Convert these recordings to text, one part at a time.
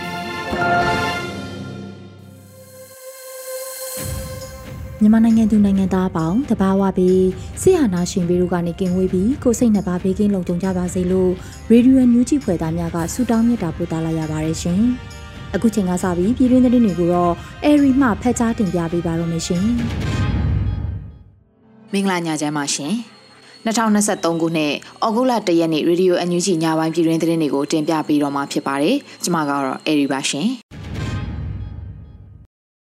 ပြီ။ မြန်မာနိုင်ငံသူနိုင်ငံသားအပေါင်းတဘာဝပြီးဆရာနာရှင်ပေတို့ကနေကင်ဝေးပြီးကိုစိတ်နှစ်ပါးဘေးကင်းလုံခြုံကြပါစေလို့ရေဒီယိုညူဂျီဖွယ်သားများကဆုတောင်းမြတ်တာပို့သလာရပါတယ်ရှင်။အခုချိန်ကစပြီးပြည်တွင်းသတင်းတွေကိုတော့အဲရီမှဖတ်ကြားတင်ပြပေးပါရမရှင်။မင်္ဂလာညချမ်းပါရှင်။ 2023ခုနှစ်ဩဂုတ်လ1ရက်နေ့ရေဒီယိုအန်ယူဂျီညပိုင်းပြည်တွင်းသတင်းတွေကိုတင်ပြပေးတော့မှာဖြစ်ပါတယ်။ကျွန်မကတော့အေရီပါရှင်။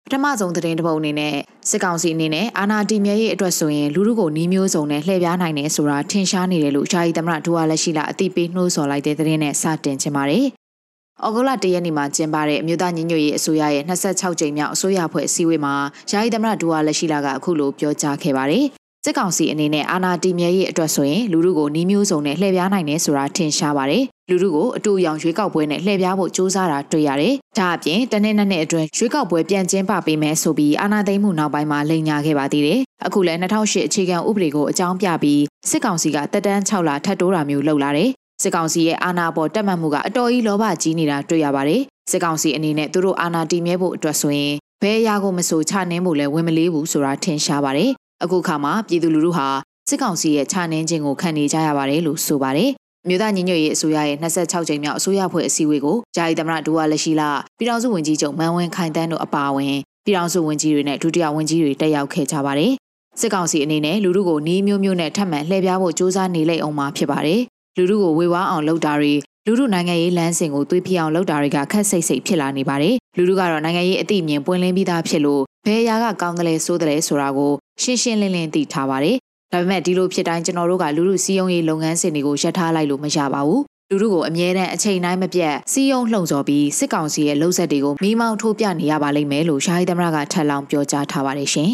ပထမဆုံးသတင်းတစ်ပုဒ်အနေနဲ့စစ်ကောင်စီအနေနဲ့အာဏာတည်မြဲရေးအတွက်ဆိုရင်လူလူကိုနှီးမျိုးစုံနဲ့လှည့်ပြားနိုင်တယ်ဆိုတာထင်ရှားနေတယ်လို့ယာယီသမရဒူဝါလက်ရှိလာအသိပေးနှိုးဆော်လိုက်တဲ့သတင်းနဲ့စတင်ချင်ပါတယ်။ဩဂုတ်လ၁ရက်နေ့မှာကျင်းပတဲ့အမျိုးသားညီညွတ်ရေးအစိုးရရဲ့26ကြိမ်မြောက်အစိုးရဖွဲ့အစည်းအဝေးမှာယာယီသမရဒူဝါလက်ရှိလာကအခုလိုပြောကြားခဲ့ပါတယ်။ စစ်ကောင်စီအနေနဲ့အာဏာတည်မြဲရေးအတွက်ဆိုရင်လူလူကိုနှီးမျိုးစုံနဲ့လှည့်ပြားနိုင်တယ်ဆိုတာထင်ရှားပါတယ်လူလူကိုအတူရောင်ရွေးကောက်ပွဲနဲ့လှည့်ပြားဖို့စ조사တာတွေ့ရတယ်။ဒါအပြင်တနေ့နဲ့အတွင်းရွေးကောက်ပွဲပြန်ကျင်းပပေးမယ်ဆိုပြီးအာဏာသိမ်းမှုနောက်ပိုင်းမှာလိန်ညာခဲ့ပါသေးတယ်။အခုလည်း2008အခြေခံဥပဒေကိုအကြောင်းပြပြီးစစ်ကောင်စီကတက်တန်း6လထပ်တိုးတာမျိုးလုပ်လာတယ်။စစ်ကောင်စီရဲ့အာဏာပေါ်တက်မှတ်မှုကအတော်ကြီးလောဘကြီးနေတာတွေ့ရပါတယ်။စစ်ကောင်စီအနေနဲ့သူတို့အာဏာတည်မြဲဖို့အတွက်ဆိုရင်ဘယ်အရာကိုမဆိုချနှင်းဖို့လည်းဝင်မလေးဘူးဆိုတာထင်ရှားပါတယ်။ အခုခါမှာပြည်သူလူထုဟာစစ်ကောင်စီရဲ့ခြာနှင်းခြင်းကိုခံနေကြရပါတယ်လို့ဆိုပါတယ်မြို့သားညီညွတ်ရေးအစိုးရရဲ့26ကြိမ်မြောက်အစိုးရဖွဲ့အစည်းအဝေးကိုဂျာယီသမရဒူဝါလက်ရှိလာပြည်ထောင်စုဝန်ကြီးချုပ်မန်ဝင်းခိုင်တန်းတို့အပါအဝင်ပြည်ထောင်စုဝန်ကြီးတွေနဲ့ဒုတိယဝန်ကြီးတွေတက်ရောက်ခဲ့ကြပါတယ်။စစ်ကောင်စီအနေနဲ့လူထုကိုနှီးမျိုးမျိုးနဲ့ထပ်မံလှည့်ပြားဖို့စ조사နေလိုက်အောင်မှာဖြစ်ပါတယ်။လူထုကိုဝေဝါးအောင်လုပ်တာတွေ လူထုနိုင်ငံရေးလမ်းစဉ်ကိုသွေးပြအောင်လုပ်တာတွေကခက်စိတ်စိတ်ဖြစ်လာနေပါတယ်။လူထုကတော့နိုင်ငံရေးအသိအမြင်ပွင့်လင်းပြီးသားဖြစ်လို့ဘယ်အရာကကောင်းတယ်လဲဆိုတယ်ဆိုတာကိုရှင်းရှင်းလင်းလင်းသိထားပါတယ်ဒါပေမဲ့ဒီလိုဖြစ်တိုင်းကျွန်တော်တို့ကလူလူစီယုံရေးလုပ်ငန်းစဉ်တွေကိုရပ်ထားလိုက်လို့မရပါဘူးလူလူကိုအမြဲတမ်းအချိန်တိုင်းမပြတ်စီယုံလှုံ့ဆော်ပြီးစစ်ကောင်စီရဲ့လှုပ်ဆက်တွေကိုမိမောင်းထိုးပြနေရပါလိမ့်မယ်လို့ရှားဟိသမရကထပ်လောင်းပြောကြားထားပါတယ်ရှင်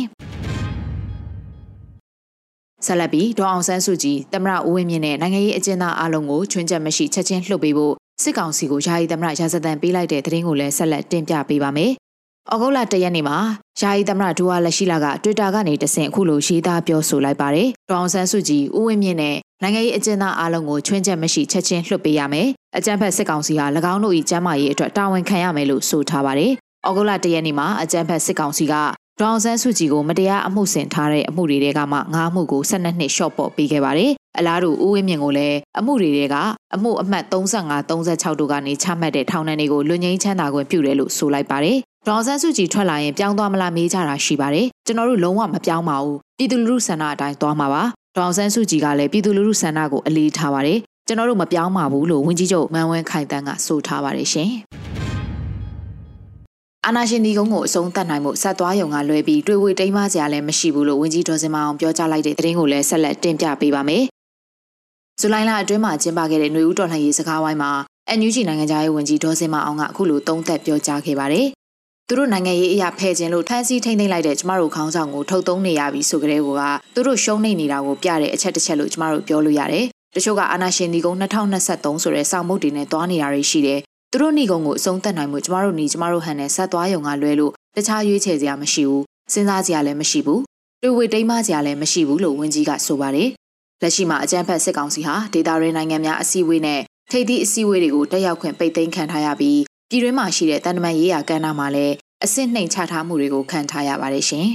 ဆက်လက်ပြီးဒေါအောင်ဆန်းစုကြည်တမရဦးဝင်းမြင့်နဲ့နိုင်ငံရေးအကျဉ်းသားအလုံးကိုချွင်းချက်မရှိချက်ချင်းလှုပ်ပေးဖို့စစ်ကောင်စီကိုယာယီသမရရာဇသံပေးလိုက်တဲ့သတင်းကိုလည်းဆက်လက်တင်ပြပေးပါမယ်။ဩဂုတ်လ၁ရက်နေ့မှာယာယီသမရဒူဝါလက်ရှိလာက Twitter ကနေတဆင့်အခုလိုရေးသားပြောဆိုလိုက်ပါတယ်။ဒေါအောင်ဆန်းစုကြည်ဦးဝင်းမြင့်နဲ့နိုင်ငံရေးအကျဉ်းသားအားလုံးကိုချွင်းချက်မရှိချက်ချင်းလွှတ်ပေးရမယ်။အကြမ်းဖက်စစ်ကောင်စီဟာ၎င်းတို့၏ကျမ်းမာရေးအတွက်တာဝန်ခံရမယ်လို့ဆိုထားပါတယ်။ဩဂုတ်လ၁ရက်နေ့မှာအကြမ်းဖက်စစ်ကောင်စီက ဒေါအောင်ဆန်းစုကြည်ကိုမတရားအမှုဆင်ထားတဲ့အမှုတွေကမှငါးမှုကို12နှစ်ရှော့ပေါ့ပေးခဲ့ပါတယ်။အလားတူဦးဝင်းမြင့်ကိုလည်းအမှုတွေကအမှုအမှတ်35 36တို့ကနေချမှတ်တဲ့ထောင်ဒဏ်တွေကိုလွတ်ငင်းချမ်းသာခွင့်ပြုတယ်လို့ဆိုလိုက်ပါတယ်။ဒေါ်ဆန်းစုကြည်ထွက်လာရင်ပြောင်းသွားမလားမေးကြတာရှိပါတယ်။ကျွန်တော်တို့လုံးဝမပြောင်းပါဘူး။ပြည်သူလူထုဆန္ဒအတိုင်းသွားမှာပါ။ဒေါ်ဆန်းစုကြည်ကလည်းပြည်သူလူထုဆန္ဒကိုအလေးထားပါတယ်။ကျွန်တော်တို့မပြောင်းပါဘူးလို့ဝန်ကြီးချုပ်မန်ဝင်းခိုင်တန်းကဆိုထားပါတယ်ရှင်။ အာနာရှင်ဒီကုန်းကိုအဆုံးသတ်နိုင်မှုဆက်သွားရုံကလွဲပြီးတွေ့ဝေတိမ်းမစရာလည်းမရှိဘူးလို့ဝန်ကြီးဒေါ်စင်မအောင်ပြောကြားလိုက်တဲ့သတင်းကိုလည်းဆက်လက်တင်ပြပေးပါမယ်။ဇူလိုင်လအတွင်းမှာကျင်းပခဲ့တဲ့ຫນွေဦးတော်လှန်ရေးစကားဝိုင်းမှာ NUG နိုင်ငံသားရေးဝန်ကြီးဒေါ်စင်မအောင်ကအခုလိုသုံးသပ်ပြောကြားခဲ့ပါတယ်။သူတို့နိုင်ငံရေးအရာဖဲ့ခြင်းလို့ထမ်းစီထိမ့်သိမ့်လိုက်တဲ့ကျမတို့ခေါင်းဆောင်ကိုထုတ်သုံးနေရပြီဆိုကြတဲ့ကောကသူတို့ရှုံးနေနေတာကိုပြတဲ့အချက်တစ်ချက်လို့ကျမတို့ပြောလို့ရတယ်။တချို့ကအာနာရှင်ဒီကုန်း2023ဆိုတဲ့စောင့်မုတ်တွေနဲ့တွားနေတာတွေရှိတယ် သူတို့ညီကုံကိုအဆုံးသတ်နိုင်မှုကျမတို့ညီကျမတို့ဟန်နဲ့ဆက်သွားရုံကလွဲလို့တခြားရွေးချယ်စရာမရှိဘူးစဉ်းစားစရာလည်းမရှိဘူးတွေ့ဝေတိမ်မစရာလည်းမရှိဘူးလို့ဝင်းကြီးကဆိုပါတယ်လက်ရှိမှာအကြမ်းဖက်စစ်ကောင်စီဟာဒေတာရင်းနိုင်ငံများအစည်းအဝေးနဲ့ထိပ်သီးအစည်းအဝေးတွေကိုတက်ရောက်ခွင့်ပိတ်သိမ်းခံထားရပြီးပြည်တွင်းမှာရှိတဲ့တန်တမန်ရေးရာကဏ္ဍမှာလည်းအဆင့်နှိမ်ချထားမှုတွေကိုခံထားရပါတယ်ရှင်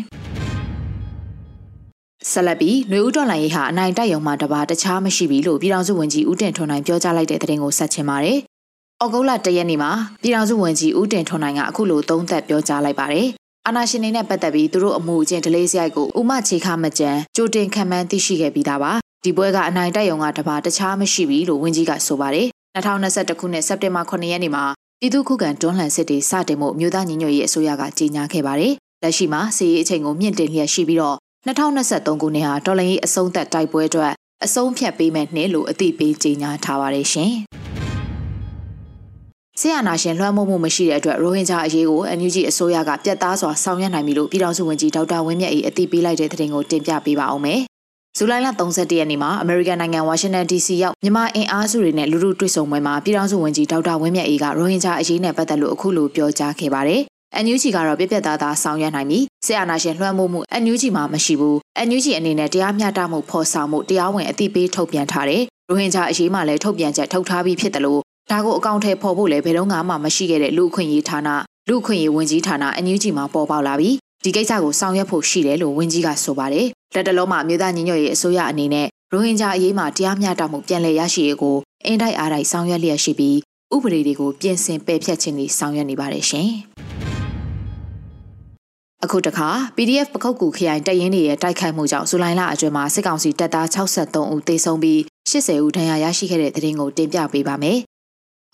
ဆက်လက်ပြီးຫນွေဦးတော်လိုင်းရေးဟာအနိုင်တိုက်ရုံမှာတပါတခြားမရှိပြီလို့ပြည်ထောင်စုဝန်ကြီးဦးတင်ထွန်းနိုင်ပြောကြားလိုက်တဲ့သတင်းကိုဆက်ချင်ပါတယ် ဩဂုတ်လ၁ရက်နေ့မှာပြည်ထောင်စုဝန်ကြီးဦးတင်ထွန်းနိုင်ကအခုလိုသုံးသပ်ပြောကြားလိုက်ပါတယ်။အာနာရှင်တွေနဲ့ပတ်သက်ပြီးသူတို့အမှုအကျင့်ဒလေးစရိုက်ကိုဥမချေခမကြံကြိုတင်ခံမှန်းသိရှိခဲ့ပြီးသားပါ။ဒီပွဲကအနိုင်တက်ရုံကတပါတခြားမရှိဘူးလို့ဝန်ကြီးကဆိုပါတယ်။2021ခုနှစ်စက်တင်ဘာ9ရက်နေ့မှာပြည်သူ့ခုခံတွန်းလှန်စစ်တွေစတင်မှုမြို့သားညီညွတ်ရေးအစိုးရကကြေညာခဲ့ပါတယ်။လက်ရှိမှာစီရေးအချိန်ကိုမြင့်တင်လျက်ရှိပြီးတော့2023ခုနှစ်ဟာတော်လှန်ရေးအဆုံးသက်တိုက်ပွဲအတွက်အဆုံးဖြတ်ပေးမဲ့နှစ်လို့အသိပေးကြေညာထားပါတယ်ရှင်။ ဆရာနာရှင်လွှမ်းမိုးမှုမရှိတဲ့အတွက်ရိုဟင်ဂျာအရေးကို NUG အစိုးရကပြတ်သားစွာဆောင်ရွက်နိုင်ပြီလို့ပြည်ထောင်စုဝန်ကြီးဒေါက်တာဝင်းမြတ်၏အသိပေးလိုက်တဲ့သတင်းကိုတင်ပြပေးပါအောင်မယ်။ဇူလိုင်လ31ရက်နေ့မှာအမေရိကန်နိုင်ငံဝါရှင်တန် DC ရောက်မြန်မာအင်အားစုတွေနဲ့လူလူတွေ့ဆုံပွဲမှာပြည်ထောင်စုဝန်ကြီးဒေါက်တာဝင်းမြတ်အေးကရိုဟင်ဂျာအရေးနဲ့ပတ်သက်လို့အခုလိုပြောကြားခဲ့ပါတယ်။ NUG ကတော့ပြပြသားသားဆောင်ရွက်နိုင်ပြီ။ဆရာနာရှင်လွှမ်းမိုးမှု NUG မှာမရှိဘူး။ NUG အနေနဲ့တရားမျှတမှုဖော်ဆောင်မှုတရားဝင်အသိပေးထုတ်ပြန်ထားတယ်။ရိုဟင်ဂျာအရေးမှာလည်းထုတ်ပြန်ချက်ထုတ်ထားပြီးဖြစ်တယ်လို့ ဒါကိုအကောင့်ထဲပေါ်ဖို့လည်းဘယ်တော့မှမရှိခဲ့တဲ့လူခွင့်ရေးဌာနလူခွင့်ရေးဝန်ကြီးဌာန NUG မှာပေါ်ပေါက်လာပြီးဒီကိစ္စကိုဆောင်ရွက်ဖို့ရှိတယ်လို့ဝန်ကြီးကဆိုပါတယ်လက်တလုံးမှာမြို့သားညီညွတ်ရေးအစိုးရအနေနဲ့ရိုဟင်ဂျာအရေးမှာတရားမျှတမှုပြန်လည်ရရှိရေးကိုအင်တိုက်အားတိုက်ဆောင်ရွက်လျက်ရှိပြီးဥပဒေတွေကိုပြင်ဆင်ပယ်ဖျက်ခြင်းတွေဆောင်ရွက်နေပါတယ်ရှင်အခုတခါ PDF ပခုတ်ကူခရိုင်တပ်ရင်းတွေရဲ့တိုက်ခိုက်မှုကြောင့်ဇူလိုင်လအတွင်းမှာစစ်ကောင်စီတပ်သား63ဦးသေဆုံးပြီး80ဦးဒဏ်ရာရရှိခဲ့တဲ့တဲ့တင်ကိုတင်ပြပေးပါမယ်။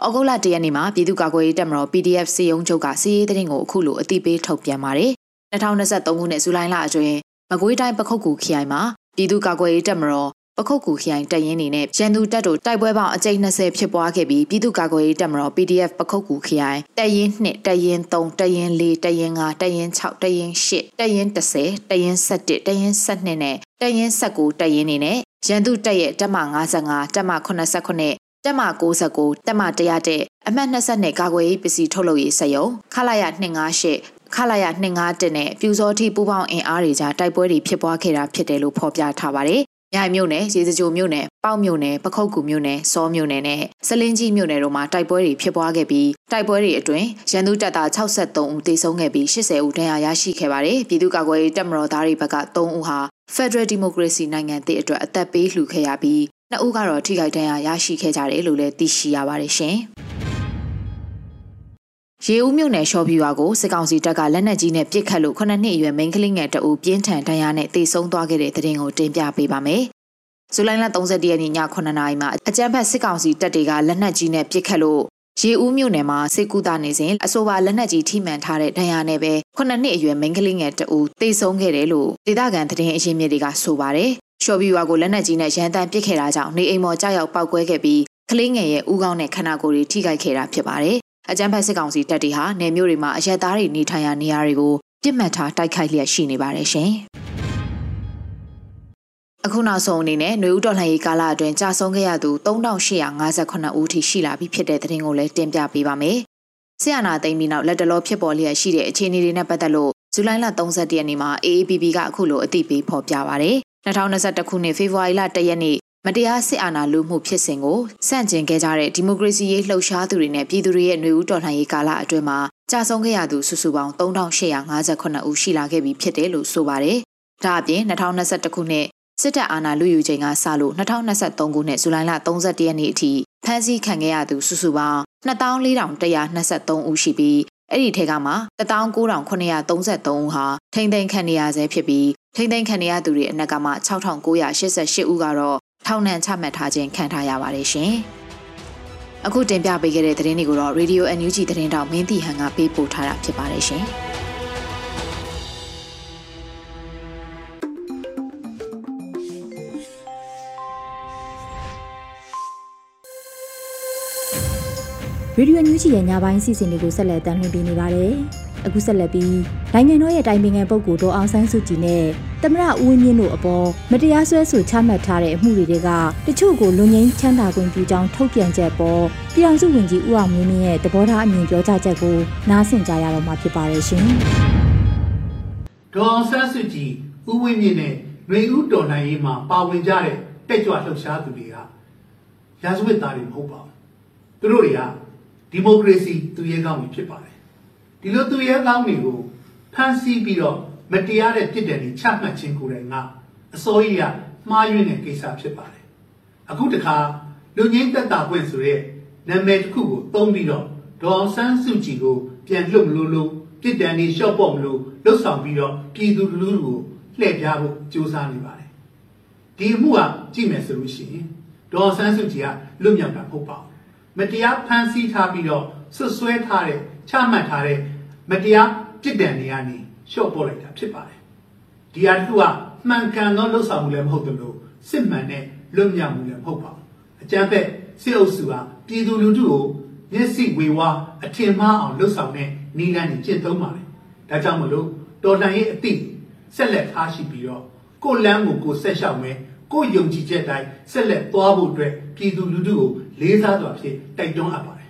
ဩဂုတ်လ၁ရက်နေ့မှာပြည်သူ့ကာကွယ်ရေးတပ်မတော် PDF စီယုံချုပ်ကစီးရေးတဲ့တင်ကိုအခုလိုအသိပေးထုတ်ပြန်ပါတယ်။2023ခုနှစ်ဇူလိုင်လအတွင်းမကွေးတိုင်းပခုတ်ကူခရိုင်မှာပြည်သူ့ကာကွယ်ရေးတပ်မတော်ပခုတ်ကူခရိုင်တပ်ရင်းနေနဲ့ရန်သူတပ်တို့တိုက်ပွဲပေါင်းအကြိမ်20ဖြစ်ပွားခဲ့ပြီးပြည်သူ့ကာကွယ်ရေးတပ်မတော် PDF ပခုတ်ကူခရိုင်တပ်ရင်း2တပ်ရင်း3တပ်ရင်း4တပ်ရင်း5တပ်ရင်း6တပ်ရင်း8တပ်ရင်း10တပ်ရင်း17တပ်ရင်း12နဲ့တပ်ရင်း19တပ်ရင်းနေနဲ့ရန်သူတပ်ရဲ့တပ်မ55တပ်မ89 တက်မ69တက်မ100တဲ့အမှတ်20နဲ့ကာကွယ်ရေးပစ္စည်းထုတ်လုပ်ရေးစက်ရုံခလာရ258ခလာရ251နဲ့ပြူစောတိပူပေါင်းအင်အားတွေကြားတိုက်ပွဲတွေဖြစ်ပွားခဲ့တာဖြစ်တယ်လို့ဖော်ပြထားပါတယ်။မြိုင်မြို့နယ်ရေစကြိုမြို့နယ်ပေါက်မြို့နယ်ပခုတ်ကူမြို့နယ်စောမြို့နယ်နဲ့စလင်းကြီးမြို့နယ်တို့မှာတိုက်ပွဲတွေဖြစ်ပွားခဲ့ပြီးတိုက်ပွဲတွေအတွင်းရန်သူတပ်သား63ဦးသေဆုံးခဲ့ပြီး80ဦးဒဏ်ရာရရှိခဲ့ပါတယ်။ပြည်သူ့ကာကွယ်ရေးတပ်မတော်သားတွေဘက်က3ဦးဟာ Federal Democracy နိုင်ငံတည်အတွက်အသက်ပေးလှူခဲ့ရပြီး နှစ်ဦးကတော့ထိခိုက်ဒဏ်ရာရရှိခဲ့ကြတယ်လို့လည်းသိရှိရပါတယ်ရှင်။ရေဦးမြို့နယ်ရှော့ဖြူရွာကိုစစ်ကောင်စီတပ်ကလက်နက်ကြီးနဲ့ပစ်ခတ်လို့ခုနှစ်နှစ်အရွယ်မိန်းကလေးငယ်တအူပြင်းထန်ဒဏ်ရာနဲ့တေဆုံးသွားခဲ့တဲ့တဲ့တင်ကိုတင်ပြပေးပါမယ်။ဇူလိုင်လ30ရက်နေ့ည9:00နာရီမှာအကြမ်းဖက်စစ်ကောင်စီတပ်တွေကလက်နက်ကြီးနဲ့ပစ်ခတ်လို့ရေဦးမြို့နယ်မှာစစ်ကူတာနေစဉ်အဆိုပါလက်နက်ကြီးထိမှန်ထားတဲ့ဒဏ်ရာနဲ့ပဲခုနှစ်နှစ်အရွယ်မိန်းကလေးငယ်တအူတေဆုံးခဲ့တယ်လို့ဒေသခံသတင်းအရင်းမြစ်တွေကဆိုပါတယ်။ ရှော့ဘီဝါကိုလက်နက်ကြီးနဲ့ရန်တမ်းပစ်ခဲ့တာကြောင့်နေအိမ်ပေါ်ကြောက်ရောက်ပောက်ကွဲခဲ့ပြီးကလေးငယ်ရဲ့ဥကောင်းနဲ့ခန္ဓာကိုယ်တွေထိခိုက်ခဲ့တာဖြစ်ပါတယ်အကြမ်းဖက်စစ်ကောင်စီတပ်တွေဟာနယ်မြို့တွေမှာအရက်သားတွေနေထိုင်ရာနေရာတွေကိုပြစ်မှတ်ထားတိုက်ခိုက်လျက်ရှိနေပါတယ်ရှင်။အခုနောက်ဆုံးအနေနဲ့ຫນွေဦးတော်လှန်ရေးကာလအတွင်းကြာဆုံးခဲ့ရသူ3858ဦးထိရှိလာပြီဖြစ်တဲ့သတင်းကိုလည်းတင်ပြပေးပါမယ်။ဆီယနာသိမ်းပြီးနောက်လက်တလောဖြစ်ပေါ်လျက်ရှိတဲ့အခြေအနေတွေနဲ့ပတ်သက်လို့ဇူလိုင်လ31ရက်နေ့မှာ AAPP ကအခုလိုအသိပေးဖော်ပြပါရတယ်။ 2021ခုနှစ်ဖေဖော်ဝါရီလ1ရက်နေ့မတရားစစ်အာဏာလုမှုဖြစ်စဉ်ကိုစန့်ကျင်ခဲ့ကြတဲ့ဒီမိုကရေစီရေးလှုပ်ရှားသူတွေနဲ့ပြည်သူတွေရဲ့ຫນွေဦးတော်လှန်ရေးကာလအတွင်းမှာကြာဆုံးခဲ့ရသူစုစုပေါင်း3858ဦးရှိလာခဲ့ပြီဖြစ်တယ်လို့ဆိုပါတယ်။ဒါအပြင်2021ခုနှစ်စစ်တပ်အာဏာလုယူချိန်ကစလို့2023ခုနှစ်ဇူလိုင်လ31ရက်နေ့အထိဖမ်းဆီးခံခဲ့ရသူစုစုပေါင်း24,123ဦးရှိပြီး အဲ့ဒီထဲကမှ199,933ဦးဟာထိမ့်သိမ်းခံနေရဆဲဖြစ်ပြီးထိမ့်သိမ်းခံရသူတွေအနက်ကမှ6,988ဦးကတော့ထောင်နှံချမှတ်ထားခြင်းခံထားရပါတယ်ရှင်။အခုတင်ပြပေးခဲ့တဲ့သတင်းတွေကိုတော့ Radio NUG သတင်းတောက်မင်းတီဟန်ကပေးပို့ထားတာဖြစ်ပါတယ်ရှင်။ ရေဒီယိုညူးချီရဲ့ညပိုင်းစီစဉ်တွေကိုဆက်လက်တင်ပြနေပါတယ်။အခုဆက်လက်ပြီးနိုင်ငံတော်ရဲ့တိုင်ပင်ခံပုဂ္ဂိုလ်ဒေါ်အောင်ဆန်းစုကြည်နဲ့သမရဦးဝင်းမြင့်တို့အပေါ်မတရားဆွဲဆိုချမှတ်ထားတဲ့အမှုတွေကတချို့ကိုလွန်ငင်းချမ်းသာခွင့်ပြုကြောင်းထုတ်ပြန်ချက်ပေါ်ပြည်အောင်စုဝင်ကြီးဦးအောင်မင်းမြင့်ရဲ့သဘောထားအမြင်ပြောကြားချက်ကိုနားဆင်ကြရတော့မှာဖြစ်ပါတယ်ရှင်။ဒေါ်အောင်ဆန်းစုကြည်ဦးဝင်းမြင့်နဲ့နှွေဦးတော်နိုင်ရေးမှာပါဝင်ကြတဲ့တက်ကြွလှုပ်ရှားသူတွေကရာဇဝတ်သားတွေမဟုတ်ပါဘူး။သူတို့တွေက ဒီမိုကရေစီသူရဲကောင်းတွေဖြစ်ပါတယ်။ဒီလိုသူရဲကောင်းတွေကိုဖမ်းဆီးပြီးတော့မတရားတဲ့ပြစ်ဒဏ်တွေချမှတ်ခြင်းကိုယ်တိုင်ကအစိုးရကမှားယွင်းတဲ့ကိစ္စဖြစ်ပါတယ်အခုတခါလူငင်းတက်တာပွင့်ဆိုရဲနာမည်တစ်ခုကိုသုံးပြီးတော့ဒေါအောင်ဆန်းစုကြည်ကိုပြန်လွတ်မလို့လို့ပြစ်ဒဏ်တွေလျှော့ပေါ့မလို့လှုပ်ဆောင်ပြီးတော့ပြည်သူလူထုကိုလှည့်ပြားဖို့ကြိုးစားနေပါတယ်ဒီအမှုကကြည့်မယ်ဆိုလို့ရှိရင်ဒေါအောင်ဆန်းစုကြည်ကလွတ်မြောက်တာမဟုတ်ပါဘူး မတရားဖမ်းဆီးထားပြီးတော့ဆွဆွဲထားတဲ့ချမှတ်ထားတဲ့မတရားပြစ်ဒဏ်တွေကနေလျှော့ပေါ့လိုက်တာဖြစ်ပါတယ်ဒီအတူကမှန်ကန်သောလှုပ်ဆောင်မှုလည်းမဟုတ်သလိုစစ်မှန်တဲ့လွတ်မြောက်မှုလည်းမဟုတ်ပါဘူးအကြမ်းဖက်စစ်အုပ်စုကပြည်သူလူထုကိုမျက်စိဝေဝါအထင်မှားအောင်လှုပ်ဆောင်တဲ့နည်းလမ်းတွေကျင့်သုံးပါလေဒါကြောင့်မလို့တော်လှန်ရေးအသည့်ဆက်လက်ထားရှိပြီးတော့ကိုလမ်းကိုကိုဆက်လျှောက်မယ်ကိုယုံကြည်ချက်တိုင်းဆက်လက်သွားဖို့အတွက်ပြည်သူလူထုကို လေးစားစွာဖြင့်တိုက်တွန်းအပ်ပါတယ်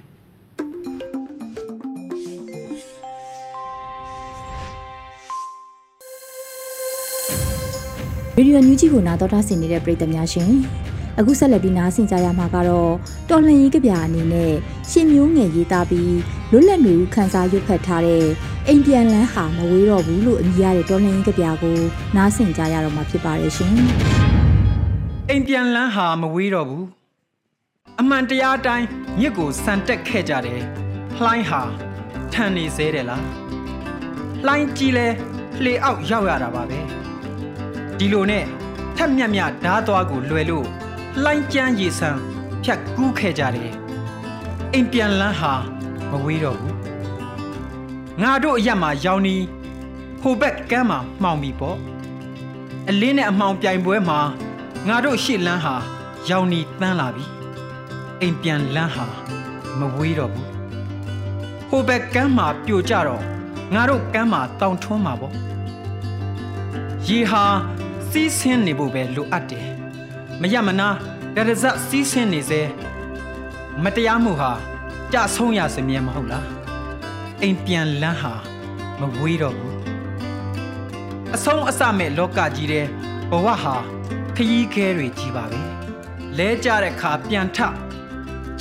ရေဒီယိုညူးကြီးကိုနာတော်တာဆင်နေတဲ့ပရိသတ်များရှင်အခုဆက်လက်ပြီးနားဆင်ကြရမှာကတော့တော်လှန်ရေးကြပြအနေနဲ့ရှင်မျိုးငယ်ရေးသားပြီးလွတ်လပ်နေဦးခန်းစားရွတ်ဖတ်ထားတဲ့အိမ်ပြန်လန်းဟာမဝေးတော့ဘူးလို့အမည်ရတဲ့တော်လှန်ရေးကြပြကိုနားဆင်ကြရတော့မှာဖြစ်ပါတယ်ရှင်အိမ်ပြန်လန်းဟာမဝေးတော့ဘူး အမှန်တရားအတိုင်းမြစ်ကိုစံတက်ခဲ့ကြတယ်လှိုင်းဟာထန်နေသေးတယ်လားလှိုင်းကြီးလဲလှေအောက်ရောက်ရတာပါပဲဒီလိုနဲ့ထက်မြက်မြဓားသွားကိုလွယ်လို့လှိုင်းကြမ်းရေဆန်းဖြတ်ကူးခဲ့ကြတယ်အိမ်ပြန်လန်းဟာမဝေးတော့ဘူးငါတို့အရက်မှာရောင်နီဟိုဘက်ကမ်းမှာမှောင်ပြီပေါ့အလင်းနဲ့အမှောင်ပြိုင်ပွဲမှာငါတို့ရှေ့လန်းဟာရောင်နီတန်းလာပြီ အိမ်ပြန်လန်းဟာမဝေးတော့ဘူးဟိုဘက်ကမ်းမှာပြိုကျတော့ငါတို့ကမ်းမှာတောင်ထွန်းမှာပေါ့ရေဟာစီးဆင်းနေဖို့ပဲလိုအပ်တယ်မရမနာတရဇက်စီးဆင်းနေစေမတရားမှုဟာကြဆုံးရစမြဲမဟုတ်လားအိမ်ပြန်လန်းဟာမဝေးတော့ဘူးအဆုံးအစမဲ့လောကကြီးတဲ့ဘဝဟာခရီးခဲတွေကြီးပါပဲလဲကြတဲ့ခါပြန်ထ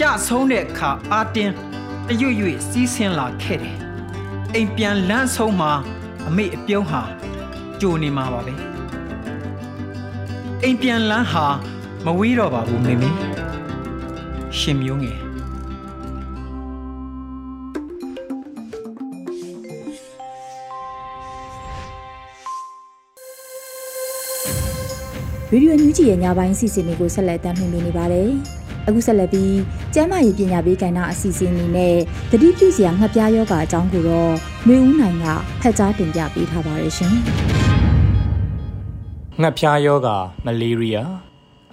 ကြဆုံးတဲ့ခါအာတင်းတရွရွစီးဆင်းလာခဲ့တယ်အိမ်ပြန်လန်းဆုံးမှာအမေအပြုံးဟာကြိုနေမှာပါပဲအိမ်ပြန်လန်းဟာမဝေးတော့ပါဘူးမေမေရှင်မျိုးငယ်ရေဒီယိုညူးကြီးရဲ့ညပိုင်းစီစဉ်တွေကိုဆက်လက်တင်ပြနေပါတယ်။ အခုဆက်လက်ပြီးကျမ်းမာရေးပညာပေးကဏ္ဍအစီအစဉ်အနေနဲ့တတိပြုစရာငှက်ပြားယောဂအကြောင်းကိုတော့မျိုးဦးနိုင်ကဖတ်ကြားတင်ပြပေးထားပါတယ်ရှင်။ငှက်ပြားယောဂမလေးရီးယား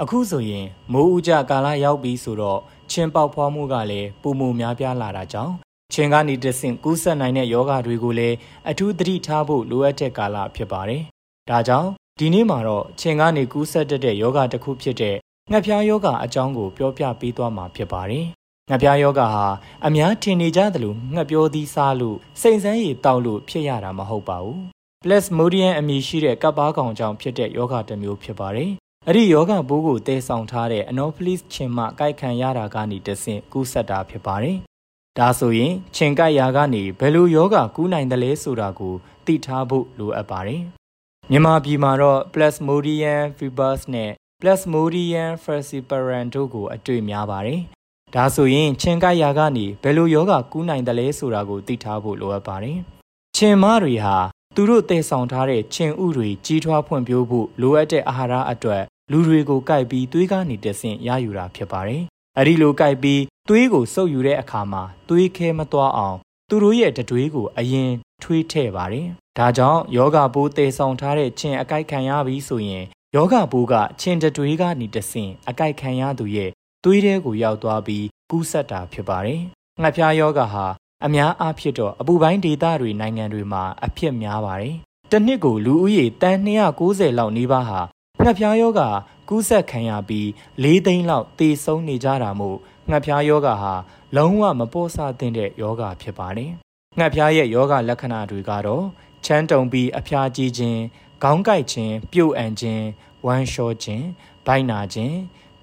အခုဆိုရင်မိုးဦးကြကာလရောက်ပြီဆိုတော့ချင်းပေါက်ဖွားမှုကလည်းပုံမများပြားလာတာကြောင့်ချင်းကနေတဆင့်ကူးစက်နိုင်တဲ့ယောဂတွေကိုလည်းအထူးသတိထားဖို့လိုအပ်တဲ့ကာလဖြစ်ပါတယ်။ဒါကြောင့်ဒီနေ့မှာတော့ချင်းကနေကူးစက်တတ်တဲ့ယောဂတစ်ခုဖြစ်တဲ့ ငှက်ဖျားယောဂအကြောင်းကိုပြောပြပေးသွားမှာဖြစ်ပါတယ်။ငှက်ဖျားယောဂဟာအများထင်နေကြသလိုငှက်ပြောသီးစားလို့စိန်ဆန်းရည်တောက်လို့ဖြစ်ရတာမဟုတ်ပါဘူး။ Plasmodium အမည်ရှိတဲ့ကပ်ပါးကောင်ကြောင့်ဖြစ်တဲ့ယောဂတစ်မျိုးဖြစ်ပါတယ်။အဲ့ဒီယောဂပိုးကိုတည်ဆောင်ထားတဲ့ Anopheles ခြင်မှကိုက်ခံရတာကနေတဆင့်ကူးစက်တာဖြစ်ပါတယ်။ဒါဆိုရင်ခြင်ကိုက်ရာကနေဘယ်လိုယောဂကူးနိုင်တယ်လဲဆိုတာကိုသိထားဖို့လိုအပ်ပါတယ်။မြန်မာပြည်မှာတော့ Plasmodium vivax နဲ့ Plasmodium falciparum တို့ကိုအတွေ့များပါတယ်။ဒါဆိုရင်ချင်းကိုက်ရာကနေဘယ်လိုယောဂကူးနိုင်တယ်လဲဆိုတာကိုသိထားဖို့လိုအပ်ပါတယ်။ချင်းမတွေဟာသူတို့တည်ဆောင်ထားတဲ့ချင်းဥတွေကြီးထွားဖွံ့ဖြိုးဖို့လိုအပ်တဲ့အာဟာရအတွက်လူတွေကိုကိုက်ပြီးသွေးကနေတဆင့်ရယူတာဖြစ်ပါတယ်။အဲဒီလိုကိုက်ပြီးသွေးကိုစုပ်ယူတဲ့အခါမှာသွေးခဲမသွားအောင်သူတို့ရဲ့တတွေးကိုအရင်ထွေးထည့်ပါတယ်။ဒါကြောင့်ယောဂပိုးတည်ဆောင်ထားတဲ့ချင်းအကိုက်ခံရပြီဆိုရင် ယောဂပိုးကချင်းတတွေးကနေတဆင့်အကိုက်ခံရသူရဲ့သွေးထဲကိုရောက်သွားပြီးကူးစက်တာဖြစ်ပါတယ်။ငှက်ဖျားယောဂဟာအများအားဖြင့်တော့အပူပိုင်းဒေသတွေနိုင်ငံတွေမှာအဖြစ်များပါတယ်။တစ်နှစ်ကိုလူဦးရေတန်း290လောက်နေပါဟာငှက်ဖျားယောဂကူးစက်ခံရပြီး၄သိန်းလောက်သေဆုံးနေကြတာမို့ငှက်ဖျားယောဂဟာလုံးဝမပေါ်ဆသင့်တဲ့ယောဂဖြစ်ပါတယ်။ငှက်ဖျားရဲ့ယောဂလက္ခဏာတွေကတော့ချမ်းတုံပြီးအဖျားကြီးခြင်း ခေါင်းကိုက်ခြင်းပြုတ်အန်ခြင်းဝမ်းလျှောခြင်းဗိုက်နာခြင်း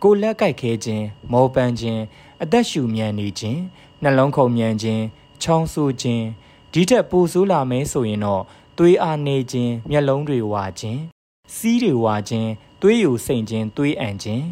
ကိုလက်ကိုက်ခဲခြင်းမောပန်းခြင်းအသက်ရှူမြန်နေခြင်းနှလုံးခုန်မြန်ခြင်းချောင်းဆိုးခြင်းဒီထက်ပိုဆိုးလာမယ်ဆိုရင်တော့သွေးအားနေခြင်းမျက်လုံးတွေဝါခြင်းစီးတွေဝါခြင်းသွေးယိုစိမ့်ခြင်းသွေးအန်ခြင်း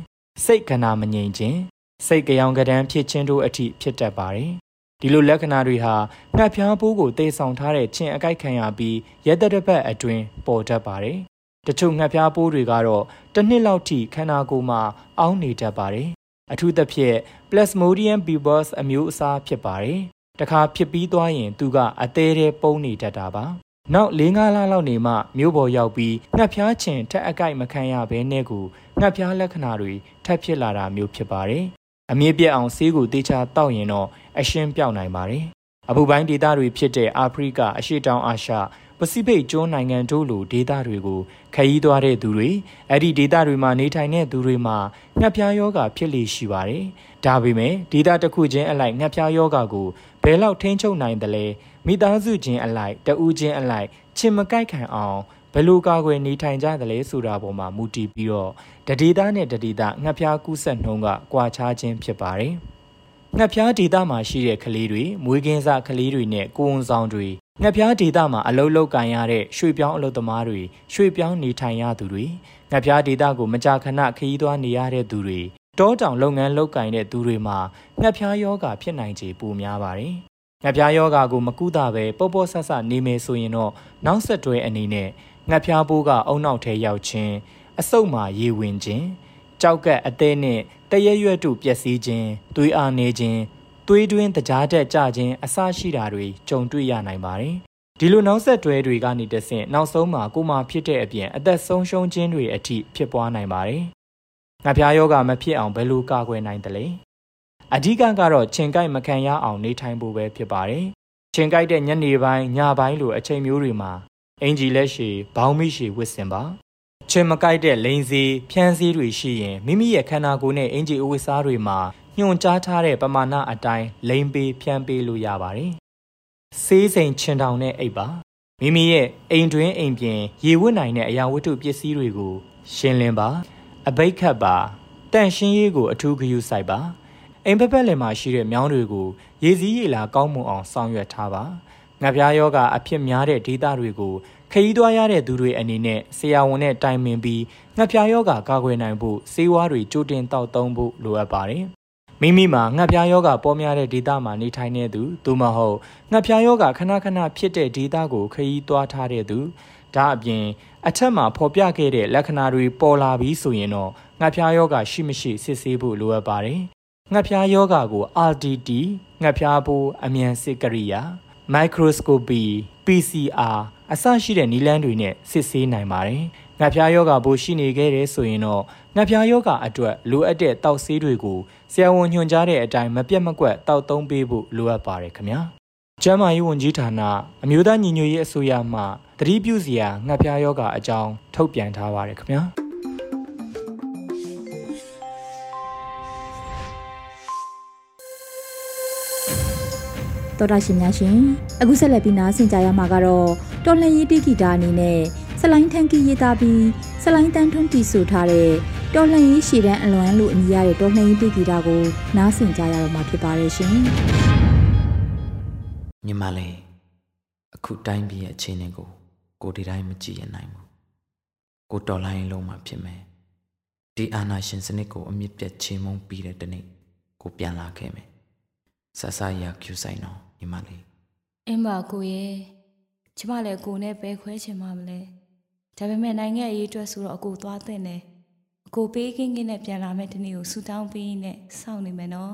စိတ်ကနာမငြိမ်ခြင်းစိတ်ကြောင်ကဒန်းဖြစ်ခြင်းတို့အထိဖြစ်တတ်ပါတယ်။ ဒီလိုလက္ခဏာတွေဟာငှက်ဖျားပိုးကိုတေဆောင်ထားတဲ့ချင်းအကိုက်ခံရပြီးရက်တတစ်ပတ်အတွင်းပေါ်တတ်ပါတယ်။တချို့ငှက်ဖျားပိုးတွေကတော့တစ်နှစ်လောက်ထိခန္ဓာကိုယ်မှာအောင်းနေတတ်ပါတယ်။အထူးသဖြင့် Plasmodium vivax အမျိုးအစားဖြစ်ပါတယ်။တခါဖြစ်ပြီးသွားရင်သူကအသေးသေးပုံနေတတ်တာပါ။နောက်၄-၅လလောက်နေမှမြို့ပေါ်ရောက်ပြီးငှက်ဖျားချင်ထက်အကိုက်မခံရဘဲနဲ့ကိုငှက်ဖျားလက္ခဏာတွေထပ်ဖြစ်လာတာမျိုးဖြစ်ပါတယ်။အမြင့်ပြတ်အောင်ဆေးကိုတေချာတောက်ရင်တော့ အရှင်းပြောက်နိုင်ပါတယ်။အပူပိုင်းဒေသတွေဖြစ်တဲ့အာဖရိကအရှေ့တောင်အာရှပစိဖိတ်ကျွန်းနိုင်ငံတို့လိုဒေသတွေကိုခရီးသွားတဲ့သူတွေအဲ့ဒီဒေသတွေမှာနေထိုင်တဲ့သူတွေမှာငှက်ဖျားယောဂဖြစ်လေရှိပါတယ်။ဒါပေမဲ့ဒေသတစ်ခုချင်းအလိုက်ငှက်ဖျားယောဂကိုဘယ်လောက်ထိန်းချုပ်နိုင်သလဲမိသားစုချင်းအလိုက်တဦးချင်းအလိုက်ချင်မကိုက်ခံအောင်ဘယ်လိုကာကွယ်နေထိုင်ကြသလဲဆိုတာပေါ်မှာမူတည်ပြီးတော့တဒေသနဲ့တဒေသငှက်ဖျားကူးစက်နှုန်းကကွာခြားခြင်းဖြစ်ပါတယ်။ ငှက်ဖျားဒေသမှာရှိတဲ့ကလေးတွေမွေးကင်းစကလေးတွေနဲ့ကိုဝန်ဆောင်တွေငှက်ဖျားဒေသမှာအလုလုကန်ရတဲ့ရွှေပြောင်းအလုသမားတွေရွှေပြောင်းနေထိုင်ရသူတွေငှက်ဖျားဒေသကိုမကြာခဏခရီးသွားနေရတဲ့သူတွေတောတောင်လုပ်ငန်းလုပ်ကင်တဲ့သူတွေမှာငှက်ဖျားယောဂဖြစ်နိုင်ခြေပိုများပါတယ်။ငှက်ဖျားယောဂကိုမကုသပဲပေါ့ပေါ့ဆဆနေမယ်ဆိုရင်တော့နောက်ဆက်တွဲအနေနဲ့ငှက်ဖျားပိုးကအုံနောက်ထဲရောက်ခြင်းအဆုတ်မှာရေဝင်ခြင်း ကြောက်ကက်အသေးနဲ့တရရွက်တို့ပျက်စီးခြင်းသွေးအားနေခြင်းသွေးတွင်းတကြားတက်ကြခြင်းအစရှိတာတွေကြုံတွေ့ရနိုင်ပါတယ်ဒီလိုနောက်ဆက်တွဲတွေကနေတဆင့်နောက်ဆုံးမှာကိုမှဖြစ်တဲ့အပြင်အသက်ဆုံးရှုံးခြင်းတွေအထိဖြစ်ပွားနိုင်ပါတယ်ငှက်ဖျားယောဂမဖြစ်အောင်ဘယ်လိုကာကွယ်နိုင်သလဲအဓိကကတော့ခြင်ကိုက်မခံရအောင်နေထိုင်ဖို့ပဲဖြစ်ပါတယ်ခြင်ကိုက်တဲ့ညနေပိုင်းညပိုင်းလိုအချိန်မျိုးတွေမှာအင်ဂျီလက်ရှည်ဘောင်းမိရှည်ဝစ်စင်ပါ ချင်မကိုက်တဲ့လိန်စီဖြန်းစည်းတွေရှိရင်မိမိရဲ့ခန္ဓာကိုယ်နဲ့အင်ဂျီအဝတ်စားတွေမှာညွှန်ကြားထားတဲ့ပမာဏအတိုင်းလိန်ပေးဖြန်းပေးလို့ရပါတယ်ဆေးစိမ်ချင်တောင်နဲ့အိပ်ပါမိမိရဲ့အိမ်တွင်းအိမ်ပြင်ရေဝတ်နိုင်တဲ့အရာဝတ္ထုပစ္စည်းတွေကိုရှင်းလင်းပါအဘိတ်ခတ်ပါတန့်ရှင်းရေးကိုအထူးဂရုစိုက်ပါအိမ်ဖက်ဖက်လင်မှာရှိတဲ့မြောင်းတွေကိုရေစည်းရေလာကောင်းမွန်အောင်ဆောင်ရွက်ထားပါငှက်ပြားယောဂအဖြစ်များတဲ့ဒေသတွေကို ခရီးသွားရတဲ့သူတွေအနေနဲ့ဆရာဝန်နဲ့တိုင်ပင်ပြီးငှက်ပြားယောဂကာကွယ်နိုင်ဖို့ဆေးဝါးတွေကြိုတင်တောက်သုံးဖို့လိုအပ်ပါတယ်။မိမိမှာငှက်ပြားယောဂပေါ်များတဲ့ဒေသမှာနေထိုင်နေသူသို့မဟုတ်ငှက်ပြားယောဂခဏခဏဖြစ်တဲ့ဒေသကိုခရီးသွားထားတဲ့သူဒါအပြင်အထက်မှာဖော်ပြခဲ့တဲ့လက္ခဏာတွေပေါ်လာပြီးဆိုရင်တော့ငှက်ပြားယောဂရှိမရှိစစ်ဆေးဖို့လိုအပ်ပါတယ်။ငှက်ပြားယောဂကို RDT ငှက်ပြားပိုးအမြန်စစ်ကရိယာ microscopy PCR အစရှိတဲ့နည်းလမ်းတွေနဲ့စစ်ဆေးနိုင်ပါတယ်။ငှက်ဖျားယောဂဘိုးရှိနေခဲ့တဲ့ဆိုရင်တော့ငှက်ဖျားယောဂအတွက်လိုအပ်တဲ့တောက်ဆေးတွေကိုဆရာဝန်ညွှန်ကြားတဲ့အတိုင်းမပြတ်မကွက်တောက်သုံးပေးဖို့လိုအပ်ပါတယ်ခင်ဗျာ။ကျန်းမာရေးဝန်ကြီးဌာနအမျိုးသားညီညွတ်ရေးအစိုးရမှသတိပြုစရာငှက်ဖျားယောဂအကြောင်းထုတ်ပြန်ထားပါတယ်ခင်ဗျာ။ တော်တာရှင်များရှင်အခုဆက်လက်ပြီးနားဆင်ကြရမှာကတော့တော်လှန်ရေးတိဂီတာအနေနဲ့ဆလိုင်းထန်ကီရေးသားပြီးဆလိုင်းတန်းထွန်းတီဆိုထားတဲ့တော်လှန်ရေးရှည်တန်းအလွမ်းလို့အမည်ရတဲ့တော်လှန်ရေးတိဂီတာကိုနားဆင်ကြရတော့မှာဖြစ်ပါတယ်ရှင်ညီမလေးအခုတိုင်းပြည်ရဲ့အခြေအနေကိုကိုဒီတိုင်းမကြည့်ရနိုင်ဘူးကိုတော်လှန်ရေးလုံးမှာဖြစ်မယ်ဒီအာနာရှင်စနစ်ကိုအမြင့်ပြတ်ချေမှုန်းပြီးတဲ့တနေ့ကိုပြန်လာခဲ့မယ်ဆဆရကျူဆိုင်တော့ ညီမလေးအင်းပါကိုရဲ့ကျမလည်းကိုနဲ့ပဲခွဲချင်မှမလဲဒါပေမဲ့နိုင်ငံရေးအတွက်ဆိုတော့အကိုသွားတဲ့နဲ့အကိုပေးကင်းကင်းနဲ့ပြန်လာမယ့်တနေ့ကိုဆူတောင်းပြီးနဲ့စောင့်နေမယ်နော်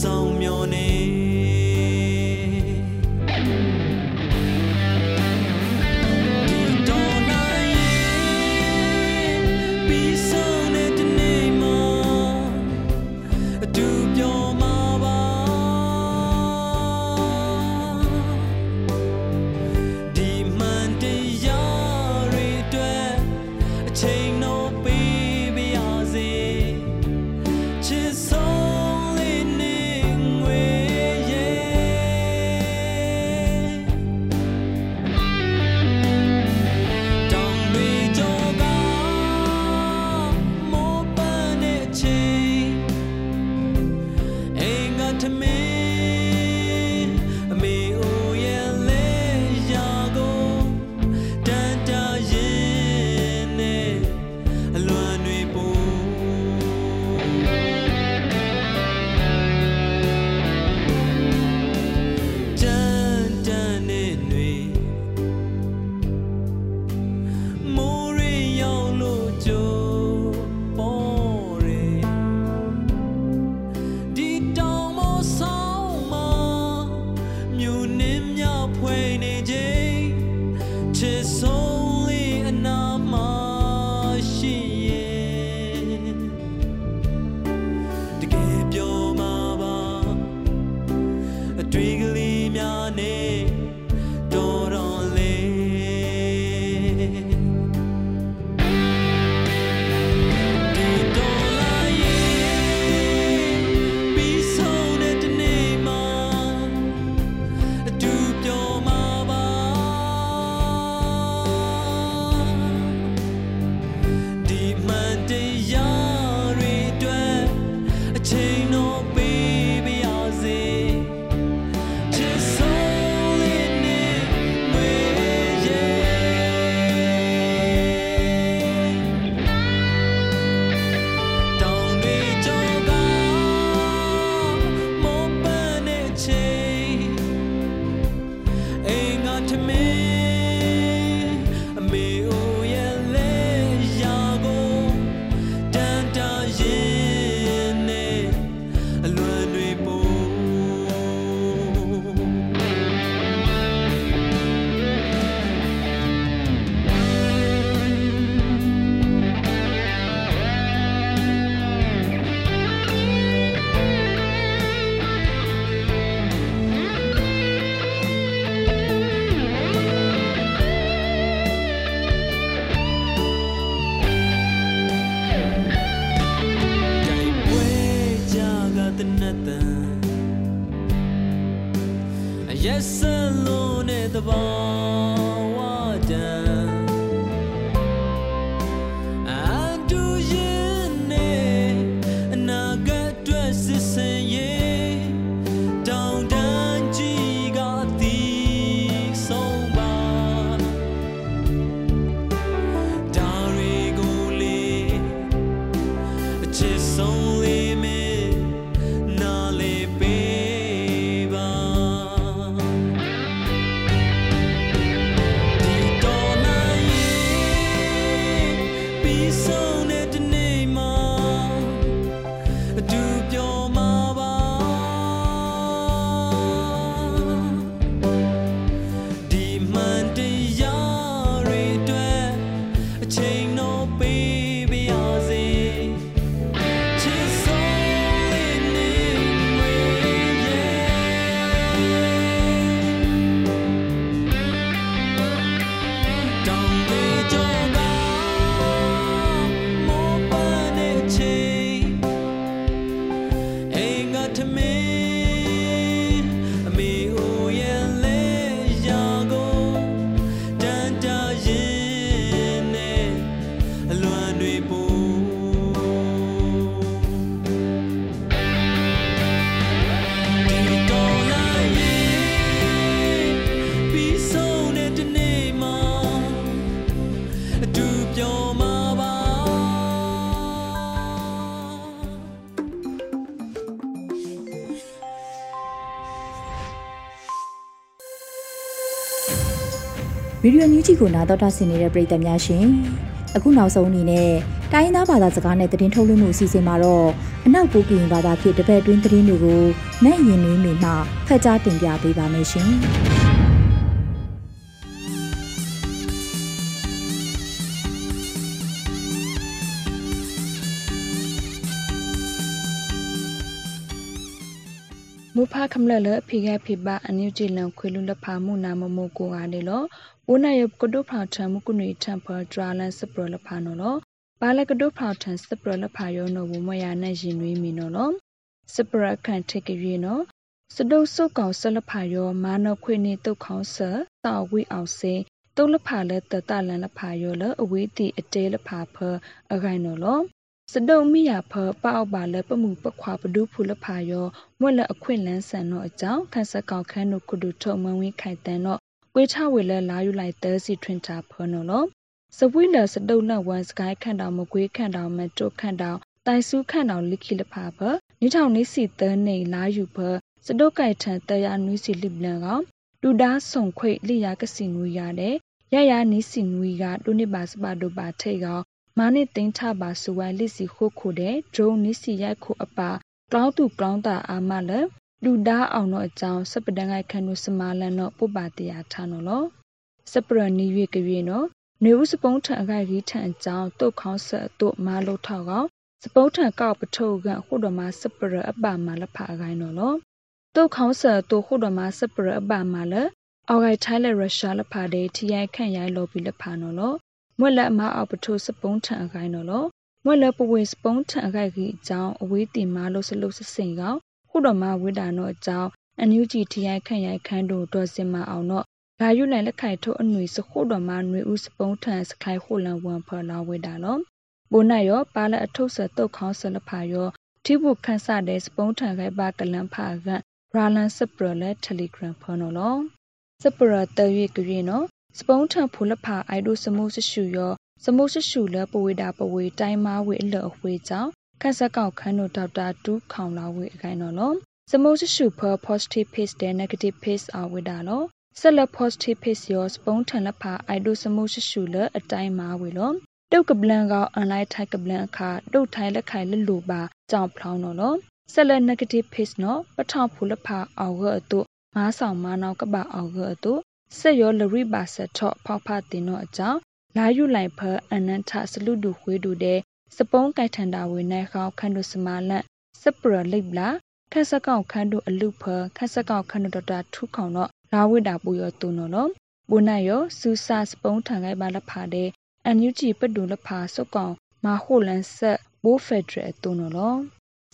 ဆောင်မျောနေ ဗီဒီယိုညူးချီကိုနာတော်တာဆင်နေတဲ့ပရိသတ်များရှင်အခုနောက်ဆုံးအနေနဲ့တိုင်းရင်းသားဘာသာစကားနဲ့သတင်းထုတ်လွှင့်မှုအစီအစဉ်မှာတော့အနောက်ပိုးကရင်ဘာသာဖြစ်တပတ်အတွင်းသတင်းတွေကိုနိုင်ရင်နှွေးနေမှဖတ်ကြားတင်ပြပေးပါမယ်ရှင်မူဖာခမလလဖိဂဖိဘအန်ယူဂျီလန်ခွေလူလဖာမှုနာမမိုကိုဟာလေလော ဝနာယကဒုဖာထံမကုနွေထံဖဒရာလန်စပရလဖာနော်လောဘာလကဒုဖာထံစပရလဖာယောနော်ဝမယာနဲ့ရင်နွေးမီနော်လောစပရခန့်ထိကရီနော်စဒုစုကောင်ဆလဖာယောမာနခွေနေတုတ်ခေါင်းဆတာဝိအောင်စေတုတ်လဖာလဲတတလန်လဖာယောလအဝေးတီအတဲလဖာဖအခိုင်နော်လောစဒုံမိယာဖပောက်ပါလဲပမှုပခွာပဒုဖူလဖာယောမွက်လအခွင့်လန်းဆန်တော့အကြောင်းခန်းစကောက်ခန်းတို့ကုဒုထုံမဝင်းခိုင်တန်တော့ ဝေချဝေလဲလာယူလိုက်တဲစီထွင်တာဖနော်လောစပွိလစတုံနဝန်စကိုင်းခန့်တော်မကွေးခန့်တော်မတုခန့်တော်တိုင်စုခန့်တော်လိခိလဖာဖနိထောင်နိစီသနေလာယူဖစတုကိုက်ထန်တရနွီစီလိပလန်ကလူဒါဆုံခွေလိယာကစီနွီရတဲ့ရရနိစီနွီကဒုနိပါစပါဒုပါထိတ်ကမာနိတင်းထပါစဝိုင်လိစီခုခုတဲ့ဒရုံနိစီရိုက်ခုအပါကောင်းသူကောင်းတာအာမလ လူဒါအောင်တော့အကြောင်းစပဒန်ငိုက်ခန်နုစမာလန်တော့ပုပ္ပါတရာထားနော်လောစပရနီရွေကရွေနော်နေဦးစပုံးထန်အခိုက်ရီထန်အကြောင်းတုတ်ခေါင်းဆက်တို့မာလို့ထောက်ကောင်စပုံးထန်ကောက်ပထုတ်ကခုတော်မှာစပရအပမာလဖအခိုင်နော်လောတုတ်ခေါင်းဆက်တို့ခုတော်မှာစပရအပမာလအော်ဂိုက်ထိုင်းလက်ရုရှားလဖတဲ့ထီရိုက်ခန့်ရိုက်လို့ပြီးလဖနော်လောမွက်လက်အမအောက်ပထုတ်စပုံးထန်အခိုင်နော်လောမွက်လက်ပဝေစပုံးထန်အခိုက်ကြီးအကြောင်းအဝေးတင်မာလို့စလုစစင်ကောင် ခုတော်မှာဝိဒါနောအကြောင်းအန်ယူဂျီထီရိုက်ခန့်ရိုက်ခန်းတို့တော်စင်မအောင်တော့ဘာယူလိုက်လက်ခိုင်ထုတ်အနွေစခုတော်မှာနွေဦးစပုံးထန်စခိုင်ခုလန်ဝန်ဖလာဝိဒါနော်ဘိုနာယောပါလက်အထုပ်ဆတုတ်ခေါင်းဆလဖာယောထိဘူးခန်းစတဲ့စပုံးထန်ခိုင်ပါကလန်ဖာကရာလန်စပရလက်တယ်လီဂရမ်ဖနော်လောစပရတရွေကရီနော်စပုံးထန်ဖူလဖာအိုက်ဒိုစမှုဆရှူယောစမှုဆရှူလပဝေတာပဝေတိုင်းမာဝေအလအဝေကြောင့် ခက်ဆက်ကောက်ခန်းတို့ဒေါက်တာတူးခေါင်လာဝေအခိုင်နော်လောစမှုဆရှူဖ positive pace တဲ့ negative pace အဝေတာလောဆက်လက် positive pace ရောစပုံးထန်လဖာအိုက်ဒိုစမှုဆရှူလအတိုင်းမာဝေလောတုတ်ကပလန်ကအွန်လိုင်းထိုက်ကပလန်အခါတုတ်ထိုင်လက်ခိုင်လလူပါကြောင်ဖလောင်းနော်လောဆက်လက် negative pace နော်ပထောင်ဖူလဖာအော်ရအတုမားဆောင်မာနောက်ကပအော်ရအတုဆက်ရောလရိပါဆက်ထော့ဖောက်ဖတင်တော့အကြောင်းလာယူလိုက်ဖအနန်ထစလူဒူခွေးဒူတဲ့ စပုံးကြိုက်ထန်တာဝေနိုင်ခေါခန့်တို့စမာလန့်စပရလိပ်လာခက်စကောက်ခန့်တို့အလူဖခက်စကောက်ခန့်တို့တာထုခေါင်တော့လာဝိတာပူရတူနော်နော်ဘုနိုင်ရောစူစာစပုံးထန်ခိုင်ပါလဖာတဲ့အန်ယူဂျီပဒူလဖာစုတ်ကောင်မာဟိုလန်ဆက်ဘိုးဖက်ဒရယ်တူနော်လော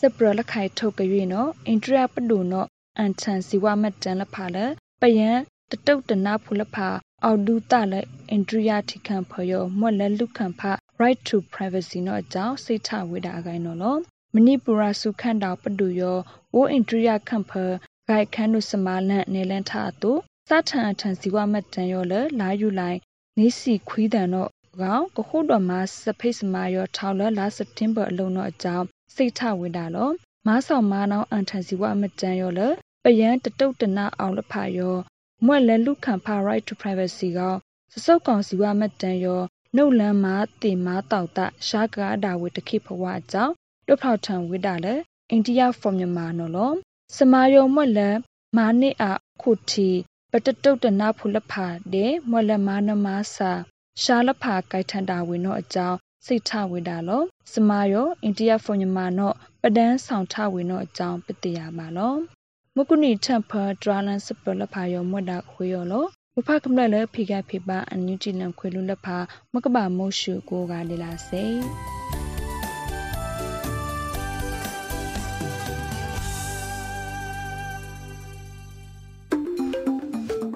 စပရလခိုင်ထုတ်ကြွေနော်အင်တရာပဒူနော်အန်ချန်စီဝမတန်လဖာလပယံတတုတ်တနာဖူလဖာအော်ဒူတလည်းအင်ဒရီယာတီခံဖယောမွက်လည်းလူခံဖ right to privacy နော်အကြောင်းစိတ်ထဝေတာအကိုင်းနော်လောမဏိပူရာစုခန့်တော်ပဒူယောဝိုအင်ဒရီယာခံဖဂိုက်ခန်းနုစမာလန့်နေလန်ထအတူစထန်အထန်စီဝမတန်ယောလလာယူလိုက်နေစီခွီးတန်တော့ကောင်ကခုတော်မှာစဖိတ်စမာယောထောက်လလာစက်တင်ဘာအလုံးတော့အကြောင်းစိတ်ထဝေတာလောမားဆောင်မာနောင်အန်ထန်စီဝမတန်ယောလပယံတတုတ်တနာအောင်လဖာယောမွက်လဲလူခံဖာ right to privacy ကစစုပ်ကောင်စီဝမတန်ယော နှုတ်လန်းမာတင်မာတောက်တရှားကားဒါဝေတခိဖဝအကြောင်းတုတ်ဖောက်ထံဝိတာလေအိန္ဒိယ from မြန်မာနော်လောစမာယောမွက်လဲမာနိအခုတီပတတုတ်တနာဖုလဖာတဲ့မွက်လဲမာနမစာရှာလဖာကိုက်ထန်တာဝေနောအကြောင်းစိတ်ထဝေတာလောစမာယောအိန္ဒိယ from မြန်မာနော်ပဒန်းဆောင်ထဝေနောအကြောင်းပတိယပါလောမကုနီထပ်ဖာဒရာလန်စပလဖာယောမွတ်တာခွေယောလော ဘဖကမလလဖိကဖိပါအန်ယူတီလန်ခွေလူလဖာမကဘာမို့ရှုကိုကလေလာစေ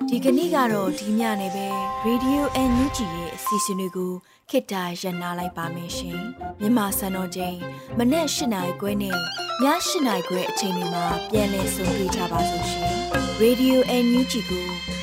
ဒီကနေ့ကတော့ဒီညနေပဲ Radio NUG ရဲ့အစီအစဉ်လေးကိုခေတ္တရ延လိုက်ပါမယ်ရှင်မြန်မာစံတော်ချိန်မနေ့၈နိုင်ခွဲနဲ့ည၈နိုင်ခွဲအချိန်တွေမှာပြောင်းလဲဆိုပြကြပါလို့ရှင် Radio NUG ကို